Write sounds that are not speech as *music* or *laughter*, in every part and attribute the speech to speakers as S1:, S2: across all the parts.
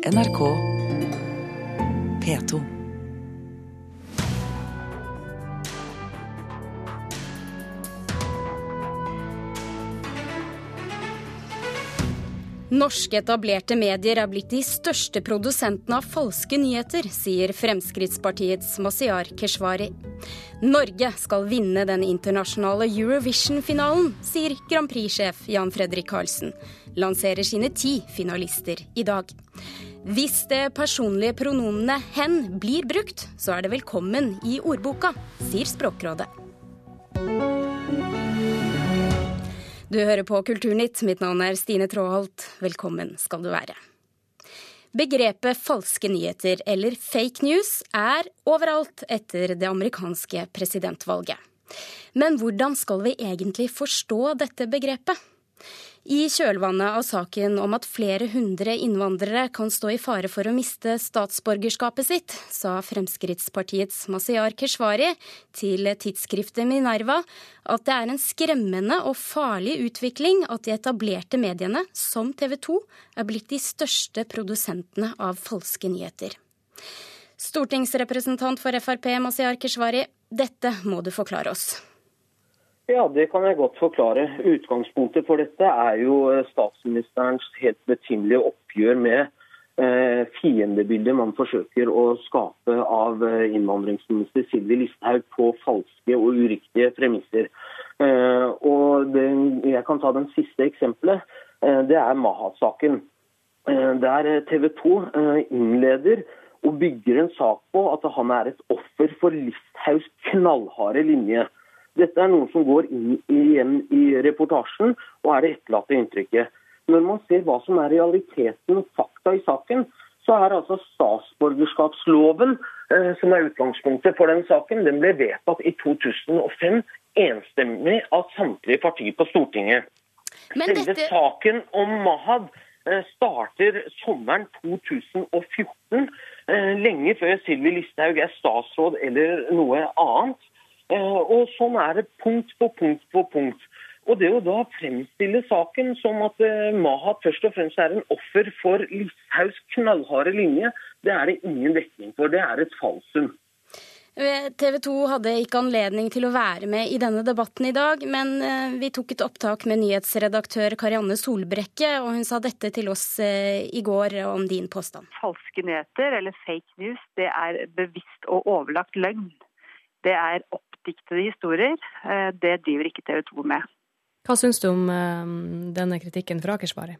S1: NRK P2.
S2: Norske etablerte medier er blitt de største produsentene av falske nyheter, sier Fremskrittspartiets Masiar Keshvari. Norge skal vinne den internasjonale Eurovision-finalen, sier Grand Prix-sjef Jan Fredrik Karlsen. Lanserer sine ti finalister i dag. Hvis det personlige pronomenet 'hen' blir brukt, så er det velkommen i ordboka, sier Språkrådet. Du hører på Kulturnytt. Mitt navn er Stine Tråholt. Velkommen skal du være. Begrepet falske nyheter, eller fake news, er overalt etter det amerikanske presidentvalget. Men hvordan skal vi egentlig forstå dette begrepet? I kjølvannet av saken om at flere hundre innvandrere kan stå i fare for å miste statsborgerskapet sitt, sa Fremskrittspartiets Masiar Keshvari til tidsskriftet Minerva at det er en skremmende og farlig utvikling at de etablerte mediene, som TV 2, er blitt de største produsentene av falske nyheter. Stortingsrepresentant for Frp Masiar Keshvari, dette må du forklare oss.
S3: Ja, det kan jeg godt forklare. Utgangspunktet for dette er jo eh, statsministerens helt betimelige oppgjør med eh, fiendebildet man forsøker å skape av eh, innvandringsminister Sylvi Listhaug på falske og uriktige premisser. Eh, og det, Jeg kan ta den siste eksempelet. Det er Mahat-saken. Der TV 2 innleder og bygger en sak på at han er et offer for Listhaugs knallharde linje. Dette er noe som går igjen i reportasjen, og er det etterlatte inntrykket. Når man ser hva som er realiteten og fakta i saken, så er altså statsborgerskapsloven, eh, som er utgangspunktet for den saken, den ble vedtatt i 2005 enstemmig av samtlige partier på Stortinget. Men dette... Selve saken om Mahad eh, starter sommeren 2014, eh, lenge før Sylvi Listhaug er statsråd eller noe annet. Eh, og sånn er det punkt på punkt på punkt. Og det å da fremstille saken som at eh, Mahat først og fremst er en offer for Listhaugs knallharde linje, det er det ingen dekning for. Det er et falsum.
S2: Eh, TV 2 hadde ikke anledning til å være med i denne debatten i dag, men vi tok et opptak med nyhetsredaktør Karianne Solbrekke, og hun sa dette til oss i går om din påstand.
S4: Falske nyheter, eller fake news, det er bevisst og overlagt løgn. Det er opp oppdiktede historier. Eh, det driver ikke TV 2 med.
S5: Hva syns du om eh, denne kritikken fra Akersvari?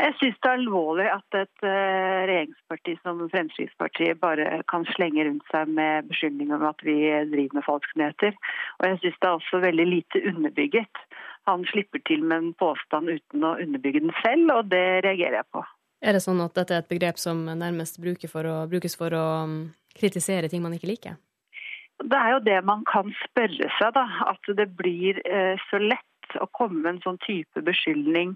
S4: Jeg syns det er alvorlig at et eh, regjeringsparti som Fremskrittspartiet bare kan slenge rundt seg med beskyldninger om at vi driver med falske nyheter. Og jeg syns det er også veldig lite underbygget. Han slipper til med en påstand uten å underbygge den selv, og det reagerer jeg på.
S5: Er det sånn at dette er et begrep som nærmest for å, brukes for å mm, kritisere ting man ikke liker?
S4: Det er jo det man kan spørre seg, da. At det blir eh, så lett å komme med en sånn type beskyldning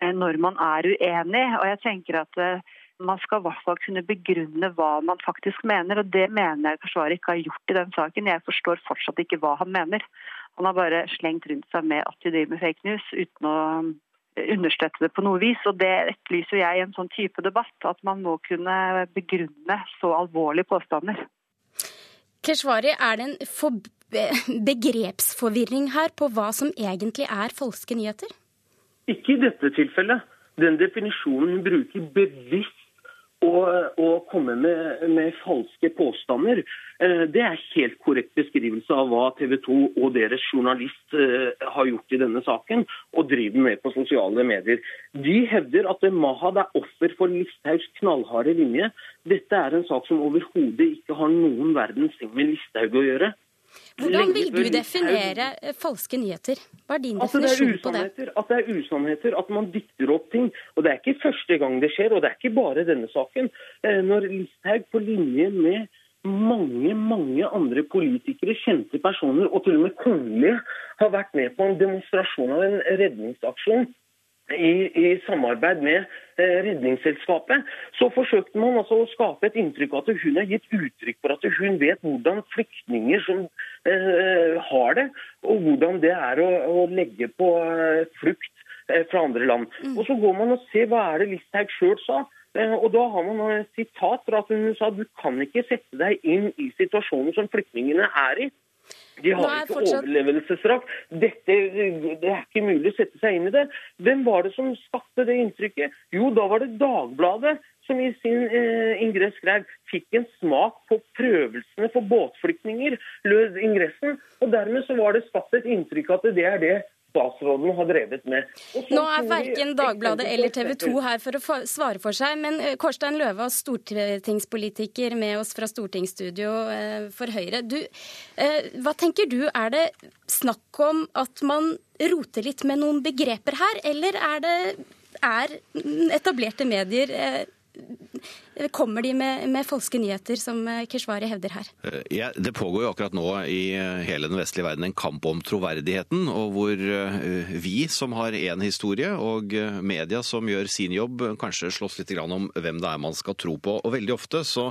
S4: eh, når man er uenig. Og jeg tenker at eh, man skal i hvert fall kunne begrunne hva man faktisk mener. Og det mener jeg forsvaret ikke har gjort i den saken. Jeg forstår fortsatt ikke hva han mener. Han har bare slengt rundt seg med at de driver med fake news uten å understøtte det på noe vis. Og det etterlyser jeg i en sånn type debatt. At man må kunne begrunne så alvorlige påstander.
S2: Keshvari, er det en begrepsforvirring her på hva som egentlig er falske nyheter?
S3: Ikke i dette tilfellet. Den definisjonen hun bruker bevisst å, komme med, med, falske påstander. Eh, det er helt korrekt beskrivelse av hva TV 2 og deres journalist eh, har gjort i denne saken, og driver med på sosiale medier. De hevder at Mahad er offer for Listhaugs knallharde linje. Dette er en sak som overhodet ikke har noen verdens ting med Listhaug å gjøre.
S2: Hvordan vil du definere eh, falske nyheter? Hva er din altså, definisjon
S3: er på det? At det er usannheter, at man dikter opp ting. Og Det er ikke første gang det skjer, og det er ikke bare denne saken. Eh, når Listhaug på linje med mange mange andre politikere, kjente personer og til og med kongelige har vært med på en demonstrasjon av en redningsaksjon i, i, samarbeid med eh, Redningsselskapet, så forsøkte man altså å skape et inntrykk av at hun har gitt uttrykk for at hun vet hvordan flyktninger som eh, har det, og hvordan det er å, å legge på eh, flukt eh, fra andre land. Mm. Og Så går man og ser hva er det Listhaug sjøl sa. Og Da har man et sitat fra at hun sa du kan ikke sette deg inn i situasjonen som flyktningene er i. De har ikke fortsatt... overlevelsesstraff. Dette det er ikke mulig å sette seg inn i det. Hvem var det som skapte det inntrykket? Jo, da var det Dagbladet som i sin eh, ingress skrev fikk en smak på prøvelsene for båtflyktninger, lød ingressen. Og dermed så var det skapt et inntrykk at det er det statsråden har drevet med.
S2: Nå er verken Dagbladet eller TV 2 her for å svare for seg, men Korstein Kårstein Løvaas, stortingspolitiker med oss fra stortingsstudio eh, for Høyre. Du, eh, hva tenker du, er det snakk om at man roter litt med noen begreper her, eller er det er etablerte medier Kommer de med, med, falske nyheter, som eh, Keshvari hevder her?
S1: Eh, ja, det pågår jo akkurat nå i eh, hele den vestlige verden en kamp om troverdigheten, og hvor vi som har én historie, og media som gjør sin jobb, kanskje slåss litt om hvem det er man skal tro på. Og veldig ofte så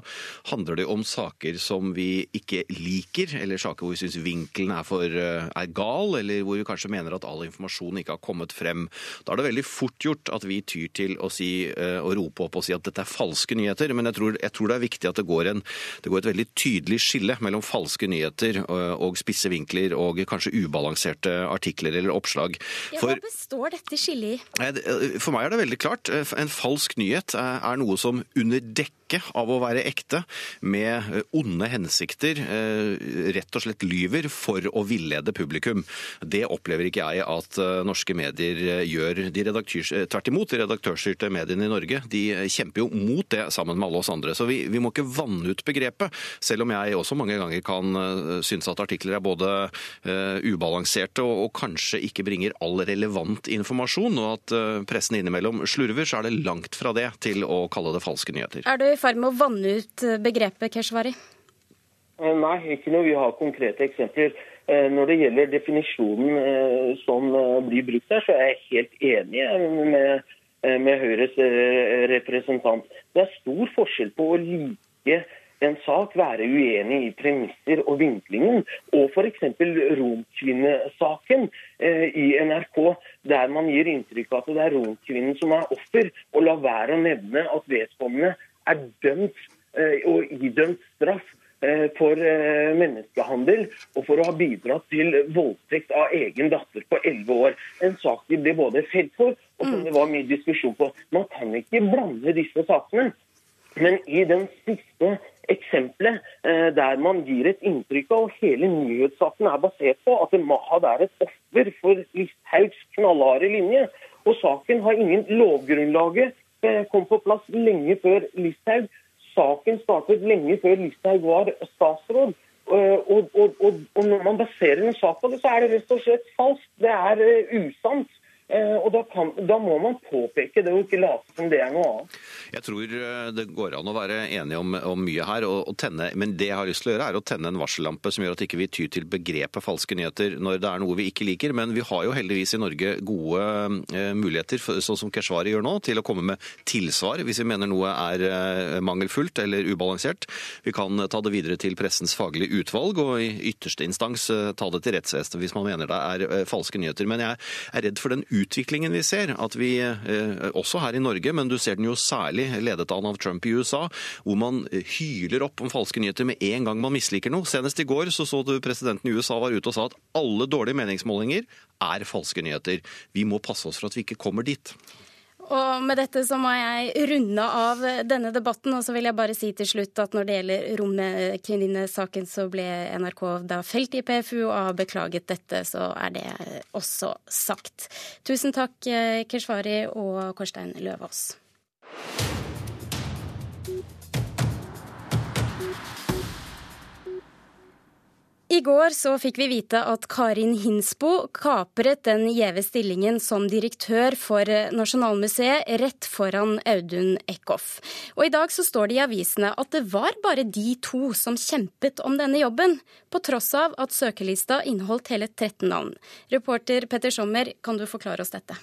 S1: handler det om saker som vi ikke liker, eller saker hvor vi syns vinkelen er, for, er gal, eller hvor vi kanskje mener at all informasjon ikke har kommet frem. Da er det veldig fort gjort at vi tyr til å, si, å rope opp og si at dette er falske nyheter. Men jeg tror, jeg tror, det er viktig at det går, en, det går, et veldig tydelig skille mellom falske nyheter og spisse vinkler og kanskje ubalanserte artikler eller oppslag.
S2: Ja, hva består dette skillet i?
S1: For meg er det veldig klart. En falsk nyhet er noe som under dekke av å være ekte, med øh, onde hensikter, rett og slett lyver for å villede publikum. Det opplever ikke jeg at norske medier gjør. De tvert imot, de redaktørstyrte mediene i Norge de kjemper jo mot det sammen med alle oss andre. Så vi, vi må ikke vanne ut begrepet, selv om jeg også mange ganger kan synes at artikler er både ubalanserte og, og, kanskje ikke bringer all relevant informasjon, og at pressen innimellom slurver, så er det langt fra det til å kalle det falske nyheter.
S2: Er du i ferd med å vanne ut begrepet, Keshvari?
S3: Nei, ikke når vi har konkrete eksempler. Når det gjelder definisjonen som blir brukt her, så er jeg helt enig med Eh, med Høyres eh, representant. Det er stor forskjell på å like en sak, være uenig i premisser og vinklingen, og f.eks. romkvinnesaken eh, i NRK, der man gir inntrykk av at det er romkvinnen som er offer, og lar være å nevne at vedkommende er dømt og idømt straff Eh, for eh, menneskehandel og for å ha bidratt til voldtekt av egen datter på 11 år. En sak de ble både felt for, og som mm. det var mye diskusjon på. Man kan ikke blande disse sakene. Men i den siste eksempelet, eh, der man gir et inntrykk av, og hele nyhetssaken er basert på at Mahad er et offer for Listhaugs knallharde linje, og saken har ingen lovgrunnlaget kom på plass lenge før Listhaug saken startet lenge før Listhaug var statsråd. Og, og, og, og, når man baserer en sak på det, så er det rett og slett falskt. Det er uh, usant. Eh, og da, kan, da, må man påpeke det og ikke late som det er noe annet.
S1: Jeg tror eh, det går an å være enige om, om mye her, og, og tenne, men det jeg har lyst til å gjøre er å tenne en varsellampe som gjør at ikke vi ikke tyr til begrepet falske nyheter når det er noe vi ikke liker. Men vi har jo heldigvis i Norge gode eh, muligheter, sånn som Keshvari gjør nå, til å komme med tilsvar hvis vi mener noe er eh, mangelfullt eller ubalansert. Vi kan ta det videre til pressens faglige utvalg, og i ytterste instans eh, ta det til rettsvesenet hvis man mener det er eh, falske nyheter. Men jeg er redd for den utviklingen vi ser. At vi, eh, også her i Norge, men du ser den jo særlig ledet an av Trump i USA, hvor man eh, hyler opp om falske nyheter med en gang man misliker noe. Senest i går så, så du presidenten i USA var ute og sa at alle dårlige meningsmålinger er falske nyheter. Vi må passe oss for at vi ikke kommer dit.
S2: Og med dette så må jeg runde av denne debatten. Og så vil jeg bare si til slutt at når det gjelder romkvinnesaken, så ble NRK da felt i PFU og har beklaget dette, så er det også sagt. Tusen takk, Keshvari og Korstein Løvaas. I går så fikk vi vite at Karin Hinsbo kapret den gjeve stillingen som direktør for Nasjonalmuseet rett foran Audun Eckhoff. Og i dag så står det i avisene at det var bare de to som kjempet om denne jobben, på tross av at søkelista inneholdt hele 13 navn. Reporter Petter Sommer, kan du forklare oss dette?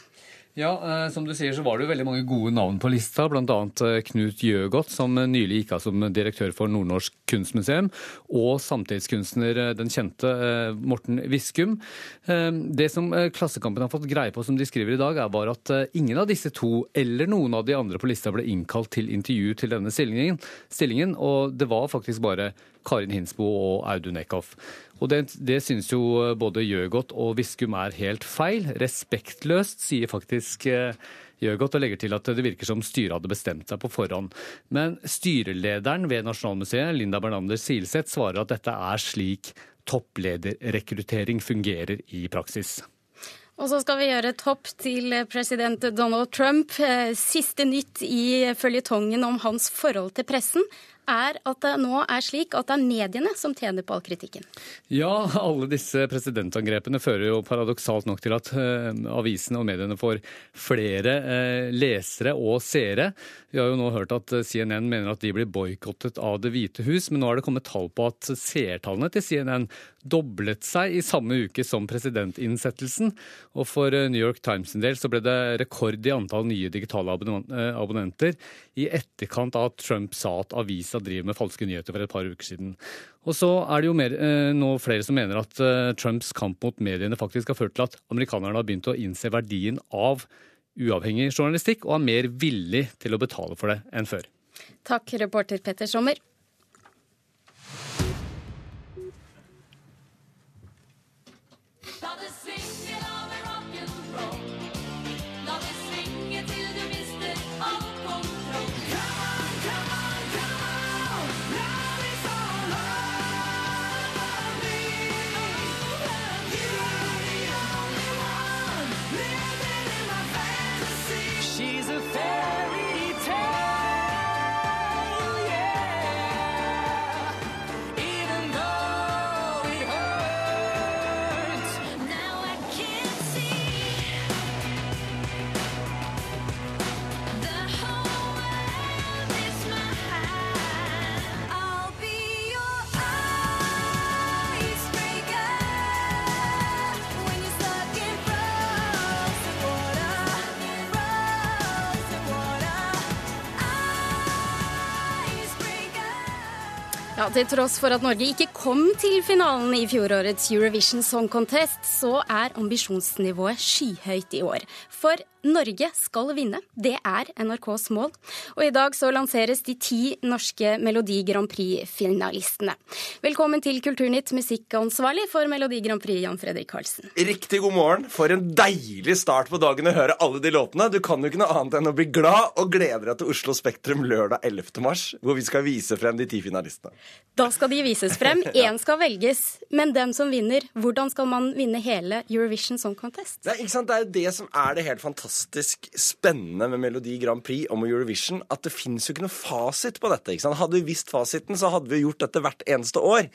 S6: Ja, eh, som du sier så var det jo veldig mange gode navn på lista, bl.a. Eh, Knut Gjøgodt, som nylig gikk av som direktør for Nordnorsk kunstmuseum, og samtidskunstner eh, den kjente Morten Viskum. Det som Klassekampen har fått greie på, som de skriver i dag, er bare at ingen av disse to, eller noen av de andre på lista, ble innkalt til intervju til denne stillingen og det var faktisk bare Karin Hinsbo og Audun Eckhoff. Og det, det synes jo både Gjøgodt og Viskum er helt feil. Respektløst, sier faktisk eh, Gjøgodt, og legger til at det virker som styret hadde bestemt seg på forhånd. Men styrelederen ved Nasjonalmuseet, Linda Bernander Silseth, svarer at dette er slik topplederrekruttering fungerer i praksis.
S2: Og så skal vi gjøre et hopp til president Donald Trump. Eh, Siste nytt i føljetongen om hans forhold til pressen er at det nå er slik at det er mediene som tjener på all kritikken.
S6: Ja, alle disse presidentangrepene fører jo paradoksalt nok til at eh, avisene og mediene får flere eh, lesere og seere. Vi har jo nå hørt at eh, CNN mener at de blir boikottet av Det hvite hus, men nå er det kommet tall på at seertallene til CNN doblet seg i samme uke som presidentinnsettelsen. Og for eh, New York Times sin del så ble det rekord i antall nye digitale eh, abonnenter i etterkant av at Trump sa at avisa driver med falske nyheter for et par uker siden. Og så er det jo mer, nå flere som mener at Trumps kamp mot mediene faktisk har ført til at amerikanerne har begynt å innse verdien av uavhengig journalistikk, og er mer villig til å betale for det enn før.
S2: Takk, reporter Petter Sommer. Ja, Til tross for at Norge ikke kom til finalen i fjorårets Eurovision Song Contest, så er ambisjonsnivået skyhøyt i år. For Norge skal vinne. Det er NRKs mål. Og i dag så lanseres de ti norske Melodi Grand Prix-finalistene. Velkommen til Kulturnytt, musikkansvarlig for Melodi Grand Prix, Jan Fredrik Karlsen.
S7: Riktig god morgen. For en deilig start på dagen å høre alle de låtene. Du kan jo ikke noe annet enn å bli glad og glede deg til Oslo Spektrum lørdag 11. mars, hvor vi skal vise frem de ti finalistene.
S2: Da skal de vises frem. *laughs* Én skal velges. Men den som vinner, hvordan skal man vinne hele Eurovision Song Contest?
S7: Det er, ikke sant? det er jo det som er det helt fantastisk spennende med Melodi Grand Prix med Eurovision, at det fins jo ikke noe fasit på dette. ikke sant? Hadde vi visst fasiten, så hadde vi gjort dette hvert eneste år.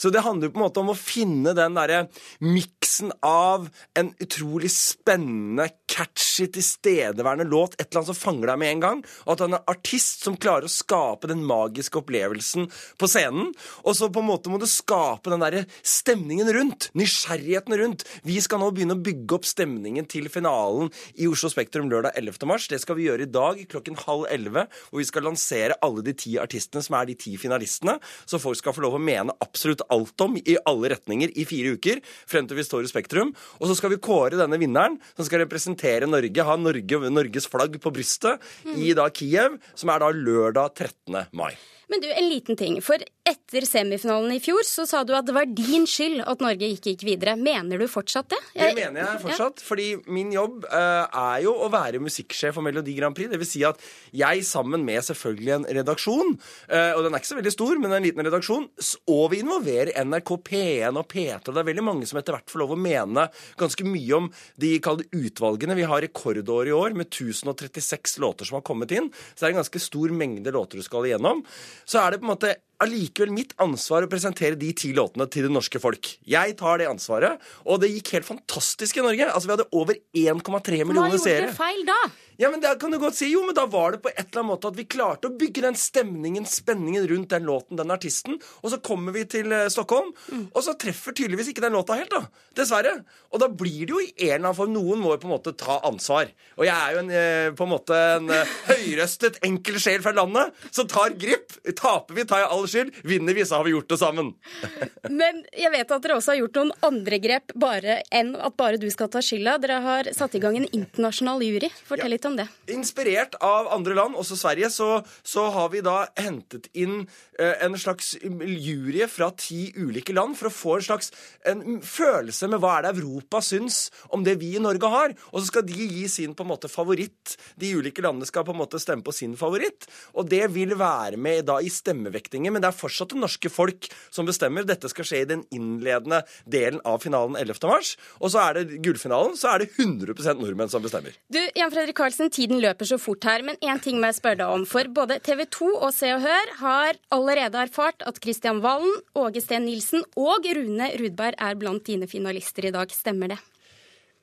S7: Så det handler jo på en måte om å finne den derre miksen av en utrolig spennende, catchy, tilstedeværende låt, et eller annet som fanger deg med en gang, og at han er en artist som klarer å skape den magiske opplevelsen på scenen. Og så på en måte må du skape den derre stemningen rundt, nysgjerrigheten rundt. Vi skal nå begynne å bygge opp stemningen til finalen i Oslo Spektrum lørdag 11. mars. Det skal vi gjøre i dag klokken halv elleve, Og vi skal lansere alle de ti artistene som er de ti finalistene. Så folk skal få lov å mene absolutt alt om i alle retninger i fire uker, frem til vi står i Spektrum. Og så skal vi kåre denne vinneren, som skal representere Norge, ha Norge, Norges flagg på brystet, i da Kiev, som er da lørdag 13. mai.
S2: Men du, en liten ting. For etter semifinalen i fjor så sa du at det var din skyld at Norge ikke gikk videre. Mener du fortsatt det?
S7: Det mener jeg fortsatt, fordi min jobb uh, er jo å være musikksjef for Melodi Grand Prix. Det vil si at jeg sammen med selvfølgelig en redaksjon, uh, og den er ikke så veldig stor, men en liten redaksjon, og vi involverer NRK P1 og P3. Det er veldig mange som etter hvert får lov å mene ganske mye om de kalde utvalgene. Vi har rekordår i år med 1036 låter som har kommet inn, så det er en ganske stor mengde låter du skal igjennom. Så er det på en måte allikevel mitt ansvar å presentere de ti låtene til det norske folk. Jeg tar det ansvaret, og det gikk helt fantastisk i Norge. Altså, Vi hadde over 1,3
S2: Hva gjorde
S7: seere.
S2: dere feil da?
S7: Ja, men det kan du godt si jo, men da var det på et eller annet måte at vi klarte å bygge den stemningen, spenningen rundt den låten, den artisten. Og så kommer vi til Stockholm, Stockholm, og så treffer tydeligvis ikke den låta helt, da. Dessverre. Og da blir det jo i en eller annen form Noen må jo på en måte ta ansvar. Og jeg er jo en, eh, på en måte en eh, høyrøstet, enkel sjel fra landet som tar grip. Taper vi, tar jeg all skyld. Vinner vi, så har vi gjort det sammen. *laughs*
S2: Men jeg vet at dere også har gjort noen andre grep bare enn at bare du skal ta skylda. Dere har satt i gang en internasjonal jury. Fortell
S7: Ja.
S2: litt om det.
S7: Inspirert av andre land, også Sverige, så, så har vi da hentet inn eh, en slags jury fra ti ulike land for å få en slags en følelse med hva er det Europa syns om det vi i Norge har. Og så skal de gi sin på en måte favoritt. De ulike landene skal på en måte stemme på sin favoritt. Og det vil være med da i stemmevektingen, men det er fortsatt det norske folk som bestemmer. Dette skal skje i den innledende delen av finalen 11. mars. Og så er det gullfinalen, så er det 100% nordmenn som bestemmer.
S2: Du, Jan Fredrik Karlsen, tiden løper så fort her, men én ting må jeg spørre deg om. For både TV 2 og Se og Hør har allerede erfart at Kristian Valen, Åge Steen Nilsen og Rune Rudberg er blant dine finalister i dag. Stemmer det?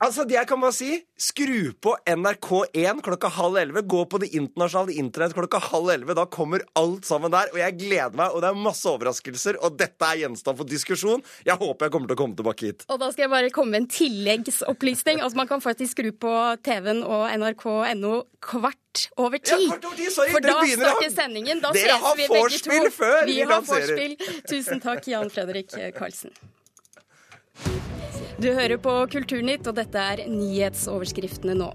S7: Altså, det jeg kan bare si, skru på NRK1 klokka halv elleve. Gå på det internasjonale internett klokka halv elleve. Da kommer alt sammen der. Og jeg gleder meg, og det er masse overraskelser. Og dette er gjenstand for diskusjon. Jeg håper jeg kommer til å komme tilbake hit.
S2: Og da skal jeg bare komme med en tilleggsopplysning. Altså Man kan faktisk skru på TV-en og nrk.no kvart over ti.
S7: Ja, kvart over ti, sorry.
S2: For
S7: Dere
S2: da starter sendingen. Da
S7: Dere
S2: ses vi begge to.
S7: før
S2: vi
S7: vi
S2: har vorspiel. Tusen takk, Jan Fredrik Karlsen. Du hører på Kulturnytt, og dette er nyhetsoverskriftene nå.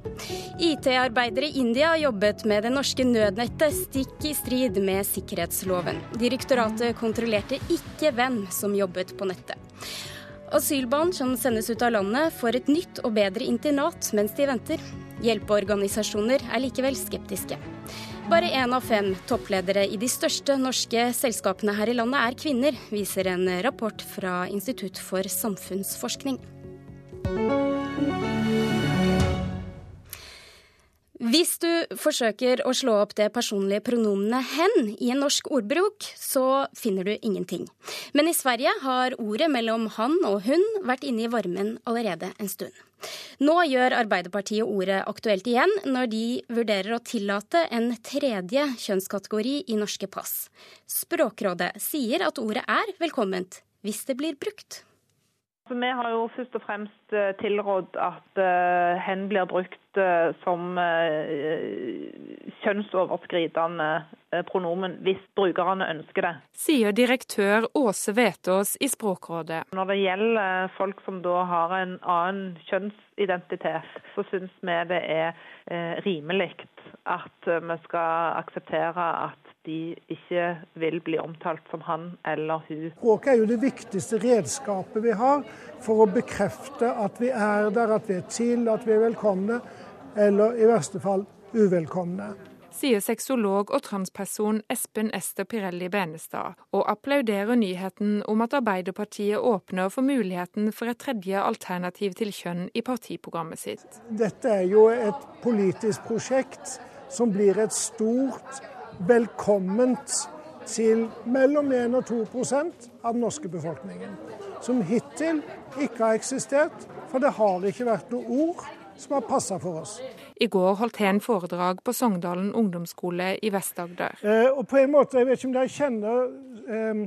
S2: IT-arbeidere i India jobbet med det norske nødnettet stikk i strid med sikkerhetsloven. Direktoratet kontrollerte ikke hvem som jobbet på nettet. Asylbarn som sendes ut av landet, får et nytt og bedre internat mens de venter. Hjelpeorganisasjoner er likevel skeptiske. Bare én av fem toppledere i de største norske selskapene her i landet er kvinner, viser en rapport fra Institutt for samfunnsforskning. Hvis du forsøker å slå opp det personlige pronomenet 'hen' i en norsk ordbruk, så finner du ingenting. Men i Sverige har ordet mellom han og hun vært inne i varmen allerede en stund. Nå gjør Arbeiderpartiet ordet aktuelt igjen, når de vurderer å tillate en tredje kjønnskategori i norske pass. Språkrådet sier at ordet er velkomment hvis det blir brukt.
S8: Vi har jo først og fremst eh, tilrådd at eh, hen blir brukt som eh, kjønnsoverskridende eh, pronomen hvis brukerne ønsker det.
S9: Sier direktør Åse Vetås i Språkrådet.
S8: Når det gjelder folk som da har en annen kjønnsidentitet, så syns vi det er eh, rimelig at vi skal akseptere at de ikke vil bli omtalt som han eller hun.
S10: Språket er jo det viktigste redskapet vi har for å bekrefte at vi er der, at vi er til, at vi er velkomne, eller i verste fall uvelkomne.
S9: Sier sexolog og transperson Espen Ester Pirelli Benestad, og applauderer nyheten om at Arbeiderpartiet åpner for muligheten for et tredje alternativ til kjønn i partiprogrammet sitt.
S10: Dette er jo et politisk prosjekt som blir et stort velkomment til mellom 1 og 2% av den norske befolkningen. Som hittil ikke har eksistert, for det har ikke vært noe ord som har passa for oss.
S9: I går holdt Hen foredrag på Sogndalen ungdomsskole i Vest-Agder.
S10: Eh, og på en måte, Jeg vet ikke om dere kjenner eh,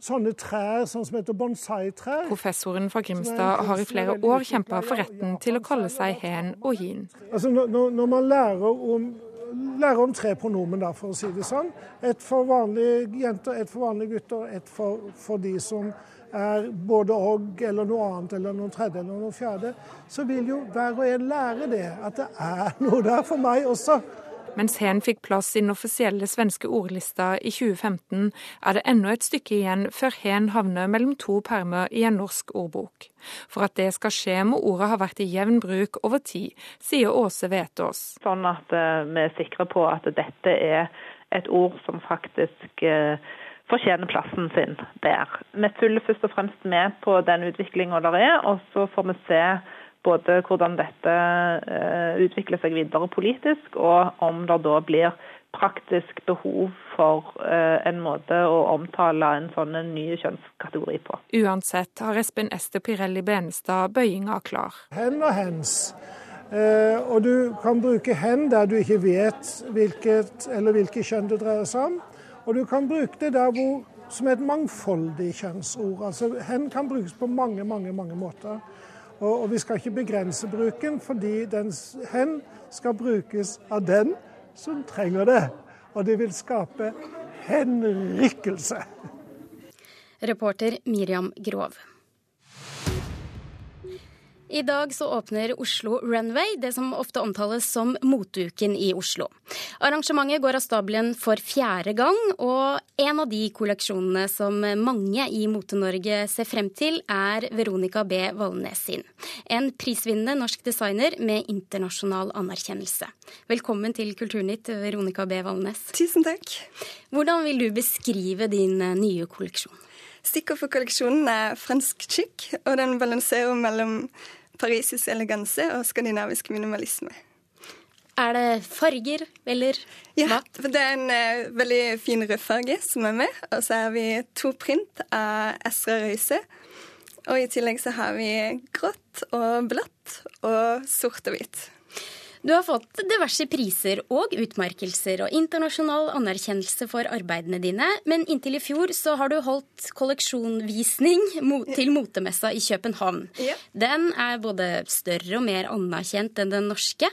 S10: sånne trær sånn som heter bonsai-trær?
S9: Professoren fra Grimstad har i flere år kjempa for retten til å kalle seg hen og hin.
S10: Altså når, når- man lærer om, lærer om tre pronomen, da, for å si det sånn. Et for vanlige jenter, et for vanlige gutter, et for, for de som er både og eller noe annet eller noe tredje eller noe fjerde. Så vil jo hver og en lære det, at det er noe der for meg også.
S9: Mens hen fikk plass i den offisielle svenske ordlista i 2015, er det ennå et stykke igjen før hen havner mellom to permer i en norsk ordbok. For at det skal skje, må ordet ha vært i jevn bruk over tid, sier Åse Vetås.
S8: Sånn at eh, vi er sikre på at dette er et ord som faktisk eh, fortjener plassen sin der. Vi følger først og fremst med på den utviklinga der er, og så får vi se både hvordan dette eh, utvikler seg videre politisk, og om det da blir praktisk behov for eh, en måte å omtale en sånn ny kjønnskategori på.
S9: Uansett har Espen Ester Pirelli Benestad bøyinga klar.
S10: Hen og hens. Eh, og du kan bruke hen der du ikke vet hvilket eller hvilket kjønn det dreier seg om. Og du kan bruke det der hvor, som et mangfoldig kjønnsord. Altså hen kan brukes på mange, mange, mange måter. Og, og vi skal ikke begrense bruken, fordi den hen skal brukes av den som trenger det. Og det vil skape henrykkelse.
S2: Reporter Miriam Grov. I dag så åpner Oslo Runway, det som ofte omtales som moteuken i Oslo. Arrangementet går av stabelen for fjerde gang, og en av de kolleksjonene som mange i Mote-Norge ser frem til, er Veronica B. Valnes sin. En prisvinnende norsk designer med internasjonal anerkjennelse. Velkommen til Kulturnytt, Veronica B. Valnes.
S11: Tusen takk.
S2: Hvordan vil du beskrive din eh, nye kolleksjon?
S11: Stikkord for kolleksjonen er fransk chic, og den balanserer mellom parisisk eleganse og skandinavisk minimalisme.
S2: Er det farger, eller
S11: Ja,
S2: hva?
S11: for det er en uh, veldig fin rødfarge som er med, og så har vi to print av Esra Røise. Og i tillegg så har vi grått og blått og sort og hvitt.
S2: Du har fått diverse priser og utmerkelser og internasjonal anerkjennelse for arbeidene dine, men inntil i fjor så har du holdt kolleksjonvisning til motemessa i København.
S11: Ja.
S2: Den er både større og mer anerkjent enn den norske.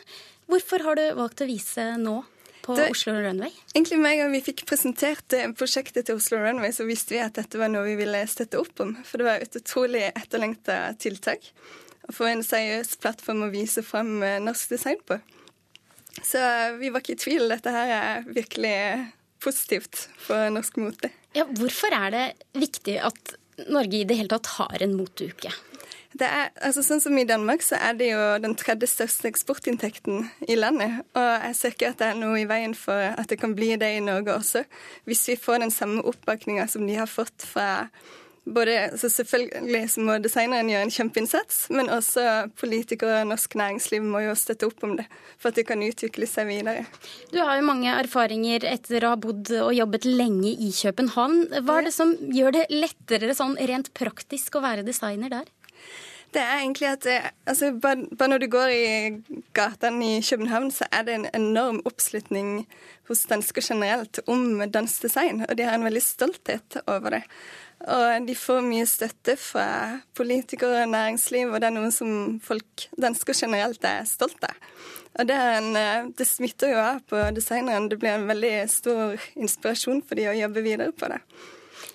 S2: Hvorfor har du valgt å vise nå på
S11: Det-
S2: Oslo Runway?
S11: Egentlig med en gang vi fikk presentert eh, prosjektet til Oslo Runway, så visste vi at dette var noe vi ville støtte opp om. For det var et utrolig etterlengta tiltak. Å få en seriøs plattform å vise frem eh, norsk design på. Så eh, vi var ikke i tvil. Dette her er virkelig positivt for norsk mote.
S2: Ja, hvorfor er det viktig at Norge i det hele tatt har en moteuke?
S11: Det er, altså sånn som I Danmark så er det jo den tredje største eksportinntekten i landet. Og jeg ser ikke at det er noe i veien for at det kan bli det i Norge også. Hvis vi får den samme oppbakninga som de har fått fra både så Selvfølgelig så må designeren gjøre en kjempeinnsats, men også politikere og norsk næringsliv må jo støtte opp om det for at det kan utvikle seg videre.
S2: Du har jo mange erfaringer etter å ha bodd og jobbet lenge i København. Hva er det som gjør det lettere sånn rent praktisk å være designer der?
S11: Det er egentlig at altså, bare, bare når du går i gatene i København, så er det en enorm oppslutning hos dansker generelt om dansk design, og de har en veldig stolthet over det. Og de får mye støtte fra politikere og næringsliv, og det er noe som folk dansker generelt er stolt av. Og det, en, eh, det smitter jo av på designeren. Det blir en veldig stor inspirasjon for de å jobbe videre på det.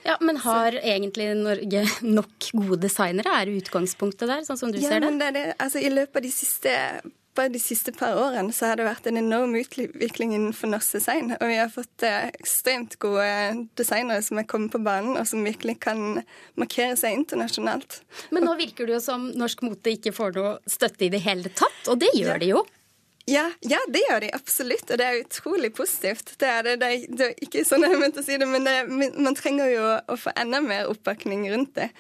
S2: Ja, Men har egentlig Norge nok gode designere? Er utgangspunktet der, sånn som du
S11: ja,
S2: ser det?
S11: Men det, det. Altså, I løpet av de siste, bare de siste par årene så har det vært en enorm utvikling innenfor norsk design. Og vi har fått eh, ekstremt gode designere som er kommet på banen, og som virkelig kan markere seg internasjonalt.
S2: Men nå virker det jo som norsk mote ikke får noe støtte i det hele tatt, og det gjør det jo.
S11: Ja, ja, det gjør de absolutt, og det er utrolig positivt. Det er, det, det er, det er ikke sånn jeg mente å si det, men man trenger jo å få enda mer oppbakning rundt det.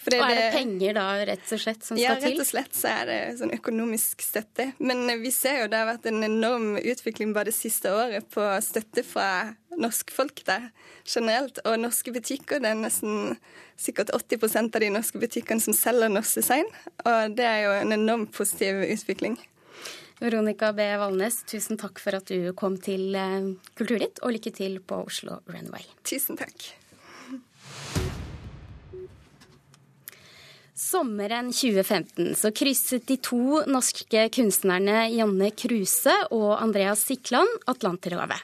S11: Fordi
S2: Og er det penger da, rett og slett, som
S11: Ja,
S2: skal til?
S11: rett og slett så er det sånn økonomisk støtte. Men vi ser jo det har vært en enorm utvikling bare det siste året på støtte fra norsk folk der generelt. Og norske butikker. Det er nesten sikkert 80 av de norske butikkene som selger norsk design. Og det er jo en enormt positiv utvikling.
S2: Veronica B. Valnes, tusen takk for at du kom til eh, Kulturnytt, og lykke til på Oslo Runway.
S11: Tusen takk.
S2: Sommeren 2015 så krysset de to norske kunstnerne Janne Kruse og Andreas Sikland Atlanterhavet.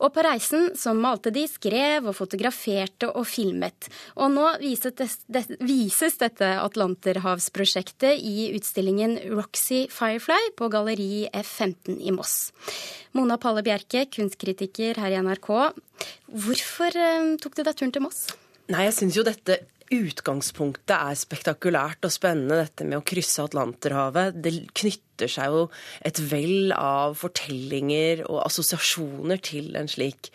S2: Og på reisen så malte de, skrev og fotograferte og filmet. Og nå vises, det, det, vises dette Atlanterhavsprosjektet i utstillingen Roxy Firefly på Galleri F15 i Moss. Mona Palle Bjerke, kunstkritiker her i NRK. Hvorfor eh, tok du deg turen til Moss?
S12: Nei, jeg syns jo dette utgangspunktet er spektakulært og spennende, dette med å krysse Atlanterhavet. Det knytter seg jo et vell av fortellinger og assosiasjoner til en slik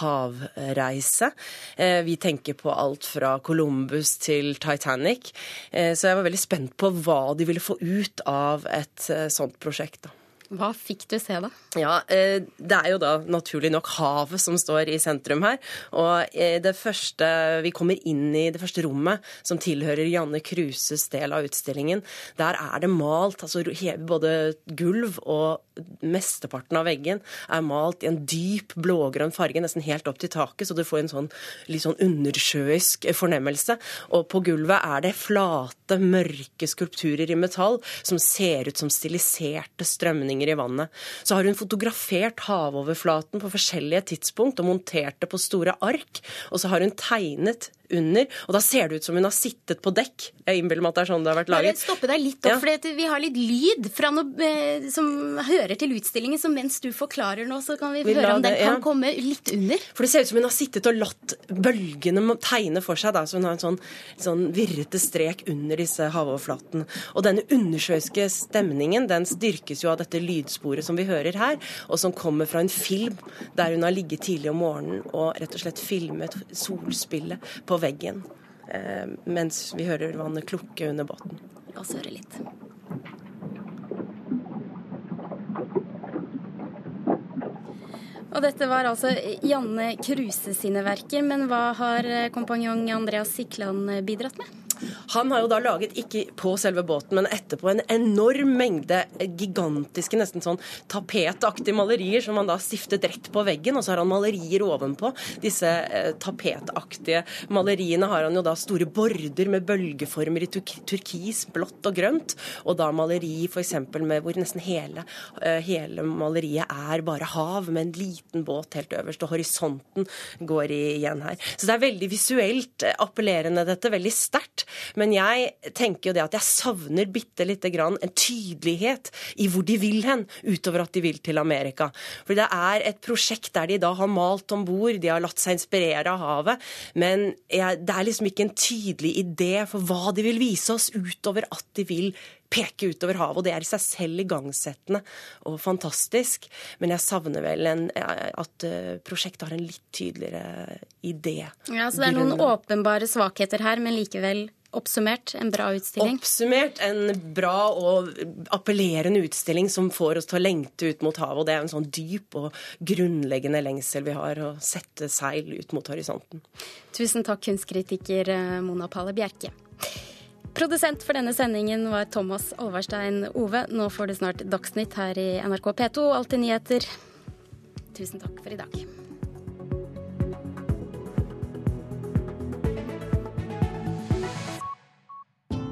S12: havreise. Eh, Vi tenker på alt fra Columbus til Titanic. Eh, Så jeg var veldig spent på hva de ville få ut av et eh, sånt prosjekt. da.
S2: Hva fikk du se, da?
S12: Ja, eh, Det er jo da naturlig nok havet som står i sentrum her. Og eh, det første Vi kommer inn i det første rommet, som tilhører Janne Kruses del av utstillingen. Der er det malt, altså både gulv og mesteparten av veggen er malt i en dyp blågrønn farge, nesten helt opp til taket, så du får en sånn litt sånn undersjøisk fornemmelse. Og på gulvet er det flate, mørke skulpturer i metall som ser ut som stiliserte strømninger i vannet. Så har hun fotografert havoverflaten på forskjellige tidspunkt og montert det på store ark. Og så har hun tegnet under, og da ser det ut som hun har sittet på dekk. Jeg innbiller meg at det er sånn det har vært laget.
S2: stoppe deg litt opp,
S12: Ja.
S2: for vi har litt lyd fra noe eh, som hører til utstillingen. Så mens du forklarer nå, så kan vi,
S12: Vi
S2: høre om den
S12: det-
S2: kan
S12: ja.
S2: komme litt under.
S12: For det ser ut som hun har sittet og latt bølgene tegne for seg. Da. Så hun har en sånn, sånn virrete strek under disse havoverflaten. Og denne undersjøiske stemningen den styrkes jo av dette lydsporet som vi hører her, og som kommer fra en film der hun har ligget tidlig om morgenen og rett og slett filmet solspillet på veggen. Eh, mens vi hører vannet klukke under båten.
S2: La oss høre litt. Og dette var altså Janne Kruse sine verker, men hva har eh, kompanjong Andreas Sikland eh, bidratt med?
S12: Han har jo da laget, ikke på selve båten, men etterpå, en enorm mengde gigantiske, nesten sånn tapetaktige malerier som han da stiftet rett på veggen, og så har han malerier ovenpå. Disse eh, tapetaktige maleriene har han jo da store border med bølgeformer i turk turkis, blått og grønt, og da maleri f.eks. med hvor nesten hele, eh, hele maleriet er bare hav, med en liten båt helt øverst, og horisonten går igjen her. Så det er veldig visuelt eh, appellerende, dette. Veldig sterkt. Men jeg tenker jo det at jeg savner bitte lite grann en tydelighet i hvor de vil hen, utover at de vil til Amerika. For det er et prosjekt der de da har malt om bord, de har latt seg inspirere av havet, men jeg, det er liksom ikke en tydelig idé for hva de vil vise oss, utover at de vil peke utover havet, og det er i seg selv igangsettende og fantastisk. Men jeg savner vel en, at eh, prosjektet har en litt tydeligere idé.
S2: Ja, så det er noen åpenbare svakheter her, men likevel oppsummert en bra utstilling.
S12: Oppsummert en bra og appellerende utstilling som får oss til å lengte ut mot havet. Og det er en sånn dyp og grunnleggende lengsel vi har, å sette seil ut mot horisonten.
S2: Tusen takk, kunstkritiker eh, Mona Pale Bjerke. Produsent for denne sendingen var Thomas Olverstein Ove. Nå får du snart Dagsnytt her i NRK P2, Alltid nyheter. Tusen takk for i dag.